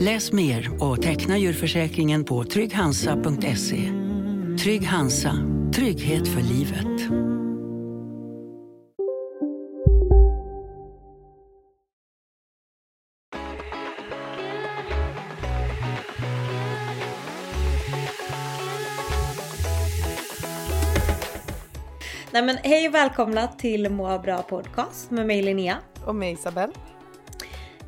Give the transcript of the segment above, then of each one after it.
Läs mer och teckna djurförsäkringen på trygghansa.se. Trygg Hansa, trygghet för livet. Nej men hej och välkomna till Må bra podcast med mig Linnea. Och mig Isabelle.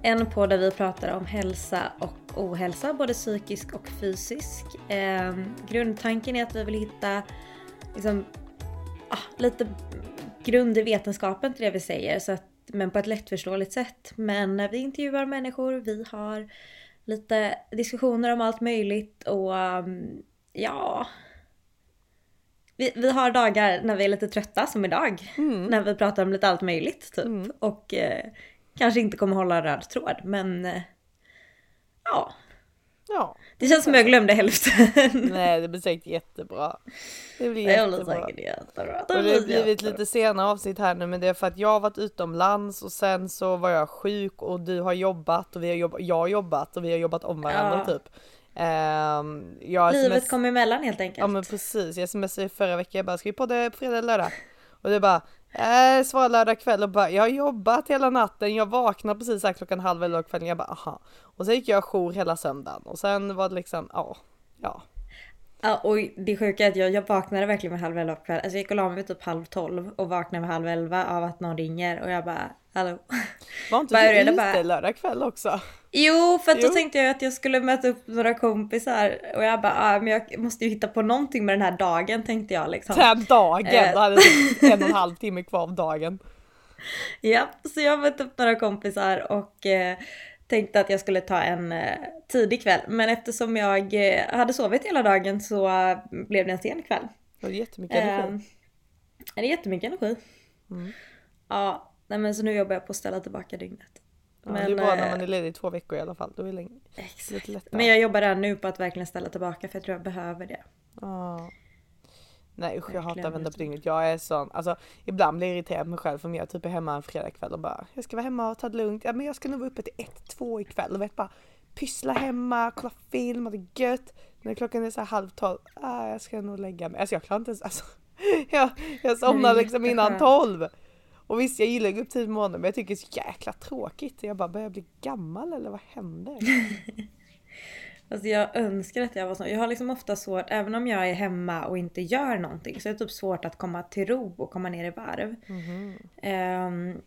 En podd där vi pratar om hälsa och ohälsa, både psykisk och fysisk. Eh, grundtanken är att vi vill hitta liksom, ah, lite grund i vetenskapen till det vi säger, så att, men på ett lättförståeligt sätt. Men när vi intervjuar människor, vi har lite diskussioner om allt möjligt och um, ja, vi, vi har dagar när vi är lite trötta som idag. Mm. När vi pratar om lite allt möjligt typ. Mm. Och eh, kanske inte kommer hålla röd tråd men eh, ja. Ja. Det känns som jag glömde hälften. Nej det blir säkert jättebra. Det blir jättebra. Det jättebra. Det, och det har blivit lite sena avsnitt här nu men det är för att jag har varit utomlands och sen så var jag sjuk och du har jobbat och vi har jobbat, jag har jobbat och vi har jobbat om varandra ja. typ. Um, jag Livet sms... kom emellan helt enkelt. Ja men precis, jag smsade förra veckan, jag bara ska vi podda på fredag eller lördag? Och det bara, Eh, äh, svara lördag kväll och bara jag har jobbat hela natten, jag vaknade precis här klockan halv elva kvällen, jag bara aha. Och sen gick jag jour hela söndagen och sen var det liksom, ja, ja. Ja och det sjuka är att jag, jag vaknade verkligen med halv elva på kvällen. Alltså jag gick och la mig typ halv tolv och vaknade med halv elva av att någon ringer och jag bara hallå. Var inte du ute bara... lördag kväll också? Jo för att jo. då tänkte jag att jag skulle möta upp några kompisar och jag bara ah, men jag måste ju hitta på någonting med den här dagen tänkte jag liksom. Den dagen? Eh. Du hade en och en halv timme kvar av dagen. Ja, så jag mötte upp några kompisar och eh, tänkte att jag skulle ta en eh, tidig kväll. Men eftersom jag eh, hade sovit hela dagen så blev det en sen kväll. Det är jättemycket energi. Eh, det är jättemycket energi. Mm. Ja, nej men så nu jobbar jag på att ställa tillbaka dygnet. Ja, men, det är bra när man är ledig i två veckor i alla fall. Då är det lite lättare. Men jag jobbar redan nu på att verkligen ställa tillbaka för jag tror jag behöver det. Ja. Nej usch jag hatar att vända på dygnet. Jag är sån, alltså ibland blir jag irriterad på mig själv för jag typ är hemma en fredagkväll och bara jag ska vara hemma och ta det lugnt. Ja men jag ska nog vara uppe till ett, två ikväll och vet bara pyssla hemma, kolla film, ha det gött. När klockan är så halv tolv, ah, jag ska nog lägga mig. Alltså jag klarar inte ens, alltså jag, jag somnar liksom innan tolv. Och visst jag gillar att gå upp tidigt på morgonen men jag tycker det är så jäkla tråkigt. Jag bara börjar bli gammal eller vad händer? Alltså jag önskar att jag var sån. Jag har liksom ofta svårt, även om jag är hemma och inte gör någonting, så är det typ svårt att komma till ro och komma ner i varv. Mm. Um,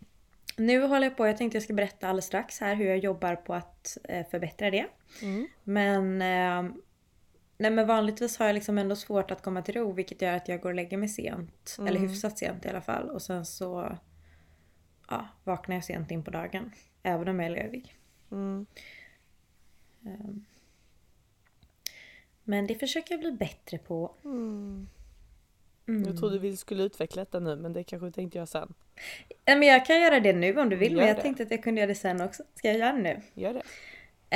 nu håller jag på, jag tänkte jag ska berätta alldeles strax här hur jag jobbar på att uh, förbättra det. Mm. Men, uh, nej men vanligtvis har jag liksom ändå svårt att komma till ro vilket gör att jag går och lägger mig sent. Mm. Eller hyfsat sent i alla fall. Och sen så ja, vaknar jag sent in på dagen. Även om jag är ledig. Um, men det försöker jag bli bättre på. Mm. Mm. Jag trodde vi skulle utveckla detta nu men det kanske tänkte göra sen. Men jag kan göra det nu om du vill. Gör men jag det. tänkte att jag kunde göra det sen också. Ska jag göra det nu? Gör det.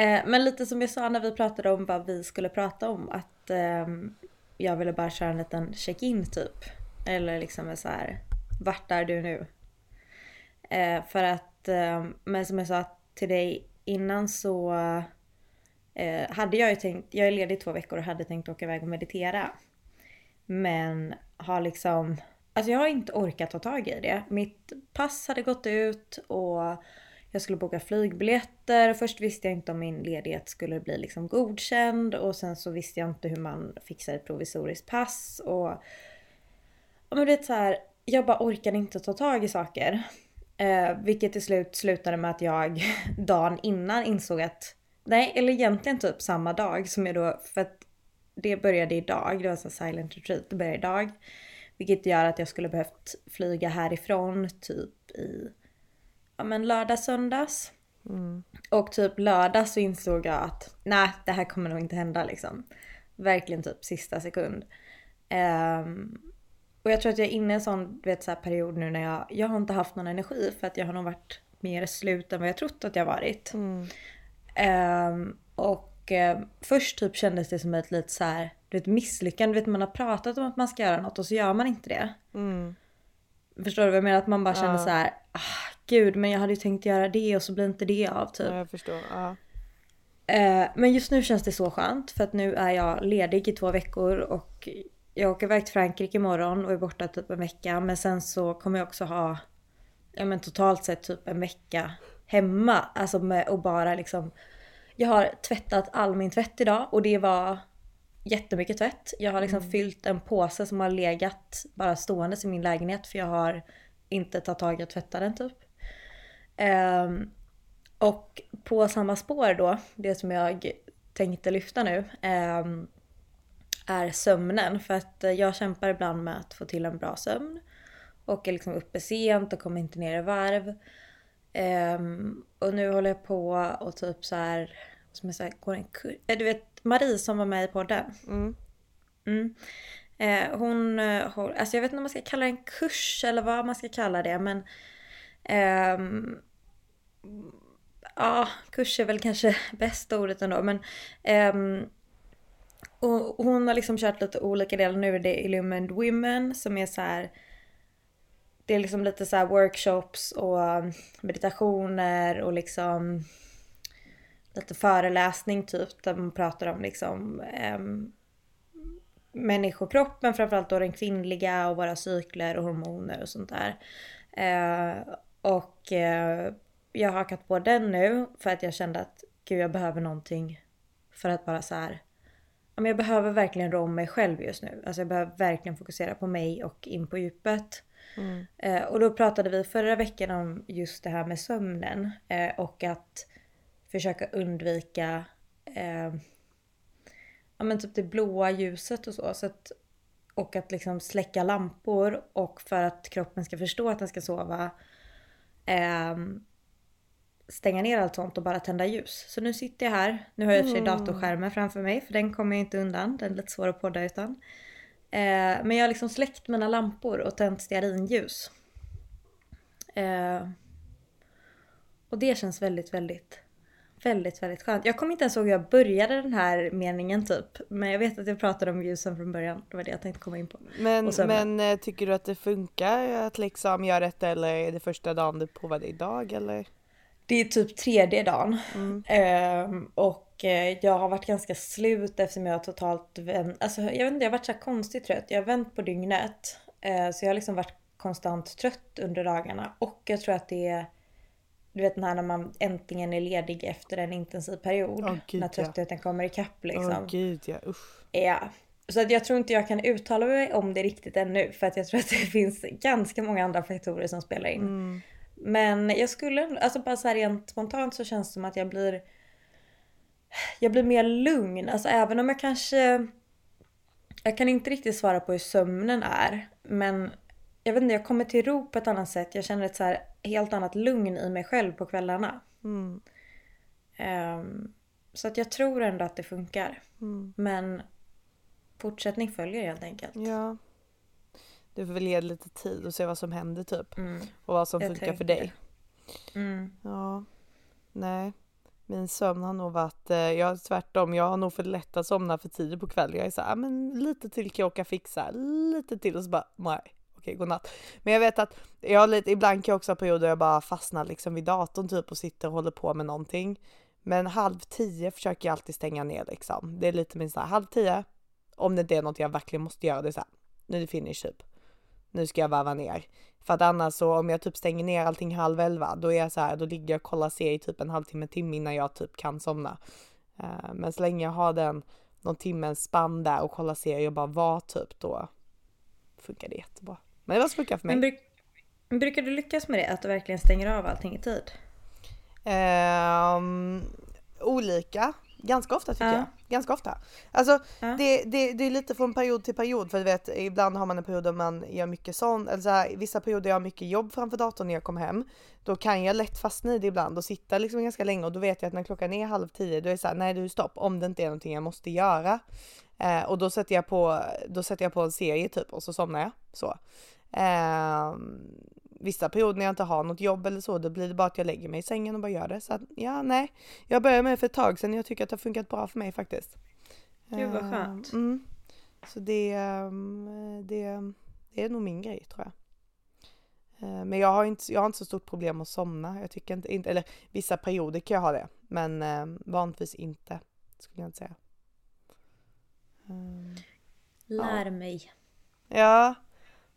Eh, men lite som jag sa när vi pratade om vad vi skulle prata om. Att eh, jag ville bara köra en liten check-in typ. Eller liksom så här. Vart är du nu? Eh, för att, eh, men som jag sa till dig innan så eh, hade jag ju tänkt, jag är ledig två veckor och hade tänkt åka iväg och meditera. Men har liksom, alltså jag har inte orkat ta tag i det. Mitt pass hade gått ut och jag skulle boka flygbiljetter. Först visste jag inte om min ledighet skulle bli liksom godkänd och sen så visste jag inte hur man fixar ett provisoriskt pass och... Ja men det är så här, jag bara orkade inte ta tag i saker. Eh, vilket till slut slutade med att jag dagen innan insåg att Nej, eller egentligen typ samma dag som jag då, för att det började idag, det var så silent retreat, det började idag. Vilket gör att jag skulle behövt flyga härifrån typ i ja, men lördag, söndags. Mm. Och typ lördag så insåg jag att nej det här kommer nog inte hända liksom. Verkligen typ sista sekund. Um, och jag tror att jag är inne i en sån vet, så period nu när jag, jag har inte haft någon energi för att jag har nog varit mer slut än vad jag trott att jag varit. Mm. Um, och uh, först typ kändes det som ett lite så här, du vet misslyckande. Du vet man har pratat om att man ska göra något och så gör man inte det. Mm. Förstår du vad jag menar? Att man bara känner ja. så här, ah, gud men jag hade ju tänkt göra det och så blir inte det av typ. Ja, jag förstår. Ja. Uh, men just nu känns det så skönt för att nu är jag ledig i två veckor och jag åker iväg till Frankrike imorgon och är borta typ en vecka. Men sen så kommer jag också ha, ja men totalt sett typ en vecka hemma. Alltså med och bara liksom. Jag har tvättat all min tvätt idag och det var jättemycket tvätt. Jag har liksom mm. fyllt en påse som har legat bara stående i min lägenhet för jag har inte tagit tag i att tvätta den typ. Um, och på samma spår då, det som jag tänkte lyfta nu. Um, är sömnen. För att eh, jag kämpar ibland med att få till en bra sömn. Och är liksom uppe sent och kommer inte ner i varv. Um, och nu håller jag på och typ så här, som jag säger, går en kurs. Eh, du vet Marie som var med i podden. Mm. Mm. Eh, hon, alltså jag vet inte om man ska kalla det en kurs eller vad man ska kalla det men um, Ja, kurs är väl kanske bästa ordet ändå men um, och hon har liksom kört lite olika delar nu. är Det Illumined Women som är så här, Det är liksom lite så workshops och um, meditationer och liksom lite föreläsning typ där man pratar om liksom eh, människokroppen, framförallt då den kvinnliga och våra cykler och hormoner och sånt där. Eh, och eh, jag har hakat på den nu för att jag kände att gud jag behöver någonting för att bara så här jag behöver verkligen rå om mig själv just nu. Alltså jag behöver verkligen fokusera på mig och in på djupet. Mm. Eh, och då pratade vi förra veckan om just det här med sömnen eh, och att försöka undvika eh, ja, men typ det blåa ljuset och så. så att, och att liksom släcka lampor och för att kroppen ska förstå att den ska sova eh, stänga ner allt sånt och bara tända ljus. Så nu sitter jag här. Nu har jag i och för sig mm. datorskärmen framför mig för den kommer jag inte undan. Den är lite svår att podda utan. Eh, men jag har liksom släckt mina lampor och tänt stearinljus. Eh, och det känns väldigt, väldigt, väldigt, väldigt skönt. Jag kommer inte ens ihåg hur jag började den här meningen typ. Men jag vet att jag pratade om ljusen från början. Det var det jag tänkte komma in på. Men, men eh, tycker du att det funkar att liksom göra detta eller är det första dagen du provade idag eller? Det är typ tredje dagen. Mm. Eh, och eh, jag har varit ganska slut eftersom jag har totalt vänt, alltså jag vet inte, jag har varit så konstigt trött. Jag har vänt på dygnet. Eh, så jag har liksom varit konstant trött under dagarna. Och jag tror att det är du vet när man äntligen är ledig efter en intensiv period. Oh, Gud, när tröttheten ja. kommer ikapp liksom. Åh oh, gud ja, usch. Ja. Så att jag tror inte jag kan uttala mig om det riktigt ännu. För att jag tror att det finns ganska många andra faktorer som spelar in. Mm. Men jag skulle, alltså bara så här rent spontant så känns det som att jag blir jag blir mer lugn. Alltså även om jag kanske jag kan inte riktigt svara på hur sömnen är. Men jag vet inte, jag kommer till ro på ett annat sätt. Jag känner ett så här helt annat lugn i mig själv på kvällarna. Mm. Um, så att jag tror ändå att det funkar. Mm. Men fortsättning följer helt enkelt. Ja. Du får väl ge det lite tid och se vad som händer typ. Mm. Och vad som jag funkar tänker. för dig. Mm. Ja. Nej. Min sömn har nog varit, eh, jag tvärtom, jag har nog för lätt att somna för tidigt på kvällen. Jag är såhär, men lite till kan jag åka fixa, lite till och så bara, nej, okej godnatt. Men jag vet att jag har lite, ibland kan jag också ha perioder jag bara fastnar liksom vid datorn typ och sitter och håller på med någonting. Men halv tio försöker jag alltid stänga ner liksom. Det är lite min såhär, halv tio, om det inte är något jag verkligen måste göra, det är såhär, nu är det finish typ nu ska jag varva ner. För att annars så om jag typ stänger ner allting halv elva, då är jag så här, då ligger jag och kollar serie typ en halvtimme, timme innan jag typ kan somna. Uh, men så länge jag har den någon timmens spann där och kollar serie och bara vara typ, då funkar det jättebra. Men det var så funkar för mig. Men bruk, brukar du lyckas med det, att du verkligen stänger av allting i tid? Um, olika. Ganska ofta tycker Ja. jag. Ganska ofta. Alltså Ja. det, det, det är lite från period till period för du vet ibland har man en period där man gör mycket sånt, eller så här, vissa perioder jag har mycket jobb framför datorn när jag kommer hem. Då kan jag lätt fastna i det ibland och sitta liksom ganska länge och då vet jag att när klockan är halv tio då är det så här, nej du stopp om det inte är någonting jag måste göra. Eh, och då sätter jag på, då sätter jag på en serie typ och så somnar jag. Så. Eh, vissa perioder när jag inte har något jobb eller så, då blir det bara att jag lägger mig i sängen och bara gör det. Så att, ja, nej. Jag började med det för ett tag sedan och jag tycker att det har funkat bra för mig faktiskt. Gud, vad skönt. Mm. Så det, ehm, det, det är nog min grej tror jag. Eh, Men jag har, inte, jag har inte så stort problem att somna. Jag tycker inte, inte eller vissa perioder kan jag ha det. Men vanligtvis inte. Skulle jag inte säga. Ehm, Lär mig. Ja.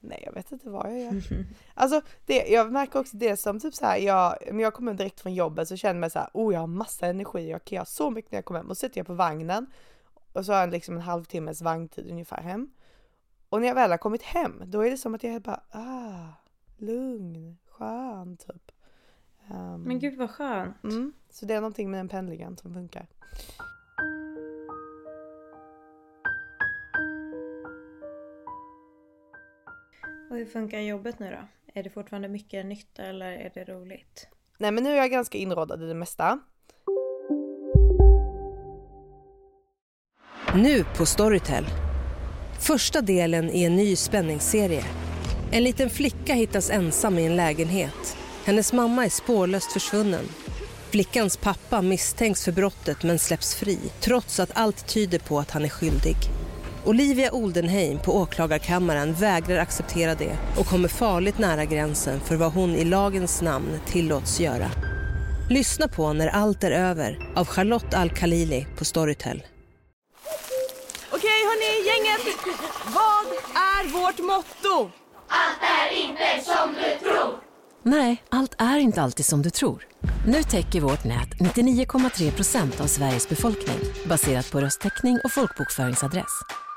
Nej jag vet inte vad jag gör. Alltså det, jag märker också det som typ så här, jag, men jag kommer direkt från jobbet så känner jag så här, oh jag har massa energi, jag kan göra så mycket när jag kommer hem. Och så sitter jag på vagnen och så har jag liksom en halvtimmes vagntid ungefär hem. Och när jag väl har kommit hem, då är det som att jag är bara, ah, lugn, skön typ. Ehm, Men gud vad skönt. mm, så det är någonting med den pendlingen som funkar. Och hur funkar jobbet nu då? Är det fortfarande mycket nytta eller är det roligt? Nej men nu är jag ganska inrådad i det mesta. Nu på Storytel. Första delen i en ny spänningsserie. En liten flicka hittas ensam i en lägenhet. Hennes mamma är spårlöst försvunnen. Flickans pappa misstänks för brottet men släpps fri trots att allt tyder på att han är skyldig. Olivia Oldenheim på åklagarkammaren vägrar acceptera det och kommer farligt nära gränsen för vad hon i lagens namn tillåts göra. Lyssna på När allt är över av Charlotte Al-Khalili på Storytel. Okej hörni, gänget! Vad är vårt motto? Nej, allt är inte alltid som du tror. Nu täcker vårt nät 99,3 procent av Sveriges befolkning baserat på röstteckning och folkbokföringsadress.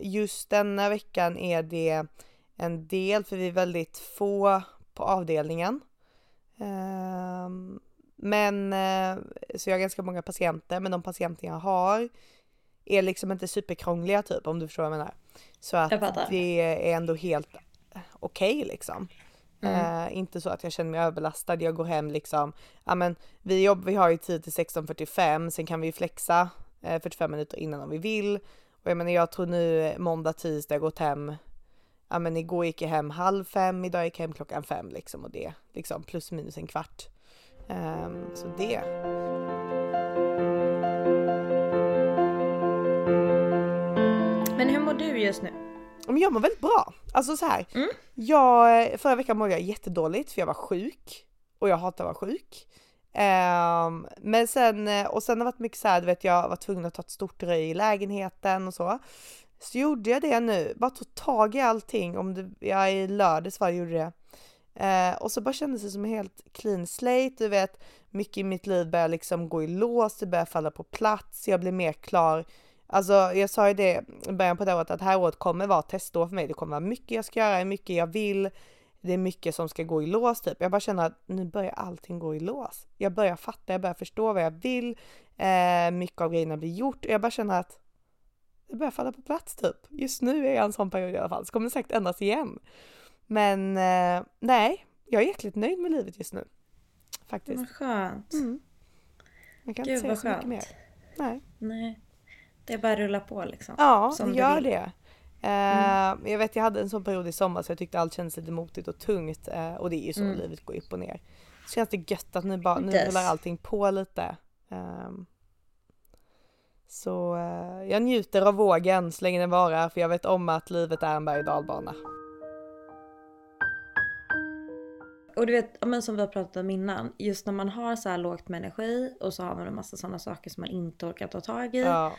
just denna veckan är det en del, för vi är väldigt få på avdelningen. Ehm, men, eh, så jag har ganska många patienter, men de patienter jag har är liksom inte superkrångliga typ, om du förstår vad jag menar. Så att det är ändå helt okej liksom. Eh, inte så att jag känner mig överbelastad, jag går hem liksom, ja men vi jobb, vi har ju tid till 16.45, sen kan vi flexa eh, 45 minuter innan om vi vill. Och jag menar jag tror nu måndag, tisdag, gått hem, ja men igår gick jag hem halv fem, idag gick jag hem klockan fem liksom och det liksom plus minus en kvart. Ehm, så det. Men hur mår du just nu? Men jag mår väldigt bra. Alltså så här. Jag, förra veckan mådde jag jättedåligt för jag var sjuk. Och jag hatar att vara sjuk. Um, men sen, och sen har det varit mycket så här, du vet jag var tvungen att ta ett stort röj i lägenheten och så. Så gjorde jag det nu, bara tog tag i allting. Om det, jag i lördags var jag gjorde det. Uh, och så bara kändes det som en helt clean slate, du vet. Mycket i mitt liv börjar liksom gå i lås, det börjar falla på plats, jag blir mer klar. Alltså jag sa ju det i början på det året att det här året kommer vara testår för mig. Det kommer vara mycket jag ska göra, mycket jag vill. Det är mycket som ska gå i lås typ. Jag bara känner att nu börjar allting gå i lås. Jag börjar fatta, jag börjar förstå vad jag vill. Eh, mycket av grejerna blir gjort och jag bara känner att det börjar falla på plats typ. Just nu är jag i en sån period i alla fall, så kommer det säkert ändras igen. Men eh, nej, jag är jäkligt nöjd med livet just nu. Faktiskt. Vad skönt. Mm. Jag kan Gud, inte säga så mycket mer. Nej. Nej. Det är bara att rulla på liksom. Ja, Som det gör det. Eh, Jag vet jag hade en sån period i sommar så jag tyckte allt kändes lite motigt och tungt eh, och det är ju så Mm. livet går upp och ner. Så känns det gött att nu, bara, nu rullar allting på lite. Ehm, så eh, jag njuter av vågen så länge den varar för jag vet om att livet är en berg och dalbana. Och du vet, men som vi har pratat om innan, just när man har så här lågt med energi och så har man en massa sådana saker som man inte orkar ta tag i. Ja,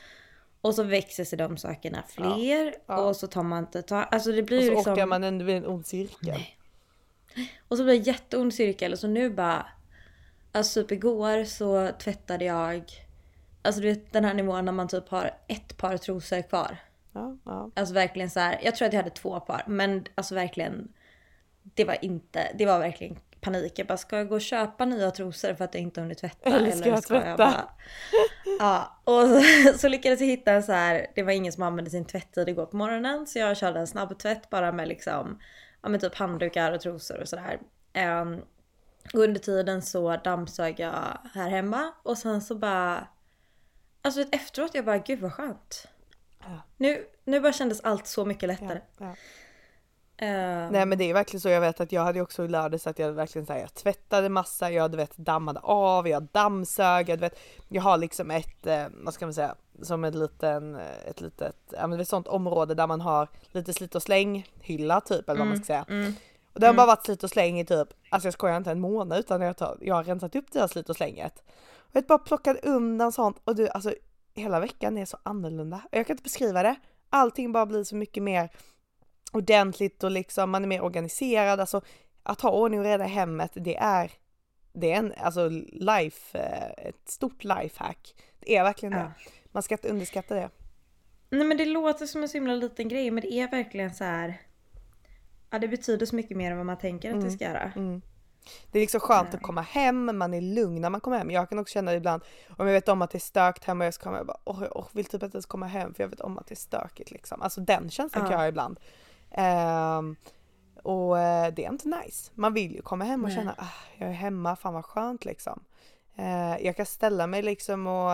Och så växer sig de sakerna fler Ja, ja. och så tar man inte tag. Alltså det blir Och så liksom. åker man en, en ond cirkel. Nej. Och så blir det jätteond cirkel. Så nu bara... Alltså typ igår så tvättade jag... Alltså du vet den här nivån när man typ har ett par trosor kvar. Ja, ja. Alltså verkligen så här. Jag tror att jag hade två par. Men alltså verkligen. Det var inte... Det var verkligen panik. Jag bara, ska jag gå och köpa nya trosor för att jag inte hunnit tvätta? Eller ska jag tvätta? bara... Ja, och så, så lyckades jag hitta en så här. Det var ingen som använde sin tvättid igår på morgonen. Så jag körde en snabbtvätt bara med liksom ja, men typ handdukar och trosor och sådär. Um, och under tiden så dammsög jag här hemma och sen så bara... Alltså efteråt jag bara gud vad skönt. Ja. Nu, nu bara kändes allt så mycket lättare. Ja. Ehm, Nej men det är verkligen så, jag vet att jag hade också lördags att jag verkligen såhär, jag tvättade massa, jag hade vet dammade av, jag dammsög, jag vet, jag har liksom ett, eh, vad ska man säga, som ett liten, eh, ett litet, ja men ett sånt område där man har lite slit och släng hylla typ eller vad man ska säga. mm. Och det har bara varit slit och släng i typ, alltså jag skojar inte en månad utan jag, tar, jag har rensat upp det här slit och slänget. Och jag bara plockat undan sånt och du alltså hela veckan är så annorlunda. Jag kan inte beskriva det. Allting bara blir så mycket mer ordentligt och liksom man är mer organiserad. Alltså att ha ordning och reda i hemmet det är, det är en, alltså life, eh, ett stort lifehack. Det är verkligen det. Man ska inte underskatta det. Nej men det låter som en så himla liten grej men det är verkligen så här. Ja det betyder så mycket mer än vad man tänker att det ska göra. Mm. Det är liksom skönt att komma hem, man är lugn när man kommer hem. Jag kan också känna det ibland om jag vet om att det är stökt hemma och jag ska komma jag bara åh jag vill typ inte ens komma hem för jag vet om att det är stökigt liksom. Alltså den känslan kan Ja. jag ha ibland. Ehm, och eh, det är inte nice. Man vill ju komma hem och Nej. känna ah, jag är hemma, fan vad skönt liksom. Eh, jag kan ställa mig liksom och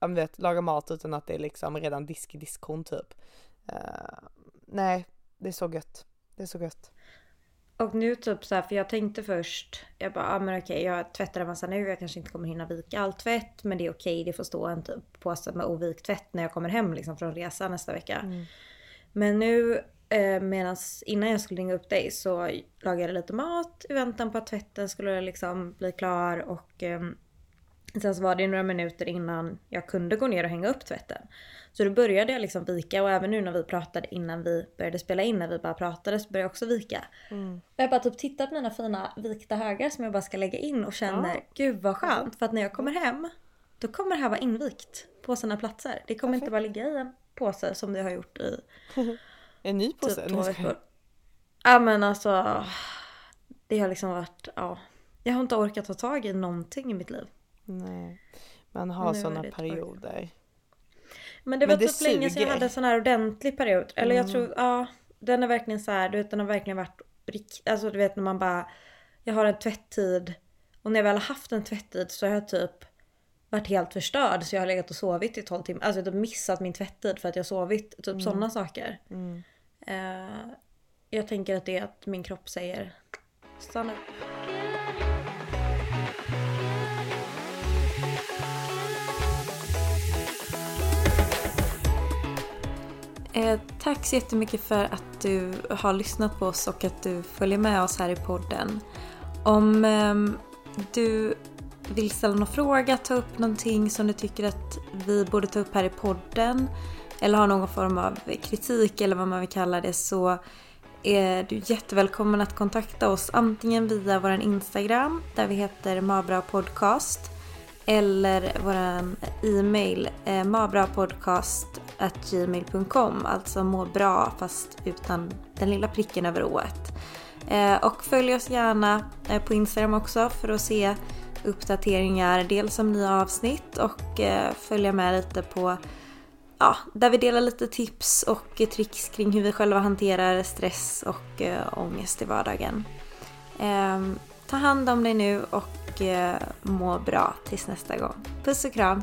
men vet, laga mat utan att det är liksom redan disk i diskhon typ. Eh, nej, det är så gött. Det är så gött. Och nu typ så här, för jag tänkte först, jag bara, ah, men okej jag tvättar en massa nu, jag kanske inte kommer hinna vika all tvätt, men det är okej, det får stå en typ påse med ovikt tvätt när jag kommer hem liksom från resa nästa vecka. Men nu eh, medans, innan jag skulle ringa upp dig så lagade jag lite mat i väntan på att tvätten skulle liksom bli klar och ehm, sen så var det några minuter innan jag kunde gå ner och hänga upp tvätten. Så då började jag liksom vika och även nu när vi pratade innan vi började spela in, när vi bara pratade så började jag också vika. Och jag har bara typ tittat på mina fina vikta högar som jag bara ska lägga in och känner Ja. gud vad skönt. För att när jag kommer hem då kommer det här vara invikt på sina platser. Det kommer inte bara ligga i en påse som det har gjort i En ny påse? typ två jag veckor. Ja men alltså. Det har liksom varit, ja. Jag har inte orkat ta tag i någonting i mitt liv. Nej. Man har sådana tag. perioder. Men det Men var det typ länge sedan jag suger. hade en sån här ordentlig period. Eller jag Mm. tror, ja. Den är verkligen så här, du vet den har verkligen varit rikt, alltså du vet när man bara. Jag har en tvätttid. Och när jag väl har haft en tvätttid så har jag typ varit helt förstörd. Så jag har legat och sovit i 12 timmar. Alltså jag har typ missat min tvätttid för att jag har sovit. Typ Mm. sådana saker. Eh, jag tänker att det är att min kropp säger stanna upp. Eh, tack så jättemycket för att du har lyssnat på oss och att du följer med oss här i podden. Om ehm, du vill ställa någon fråga, ta upp någonting som du tycker att vi borde ta upp här i podden eller har någon form av kritik eller vad man vill kalla det så är du jättevälkommen att kontakta oss antingen via vår Instagram där vi heter Mabra Podcast eller vår e-mail eh, mabrapodcast@gmail.com alltså må bra fast utan den lilla pricken över ået. Eh, och följ oss gärna eh, på Instagram också för att se uppdateringar dels om nya avsnitt och eh, följa med lite på ja, där vi delar lite tips och tricks kring hur vi själva hanterar stress och ångest i vardagen. Ehm, ta hand om dig nu och må bra tills nästa gång. Puss och kram!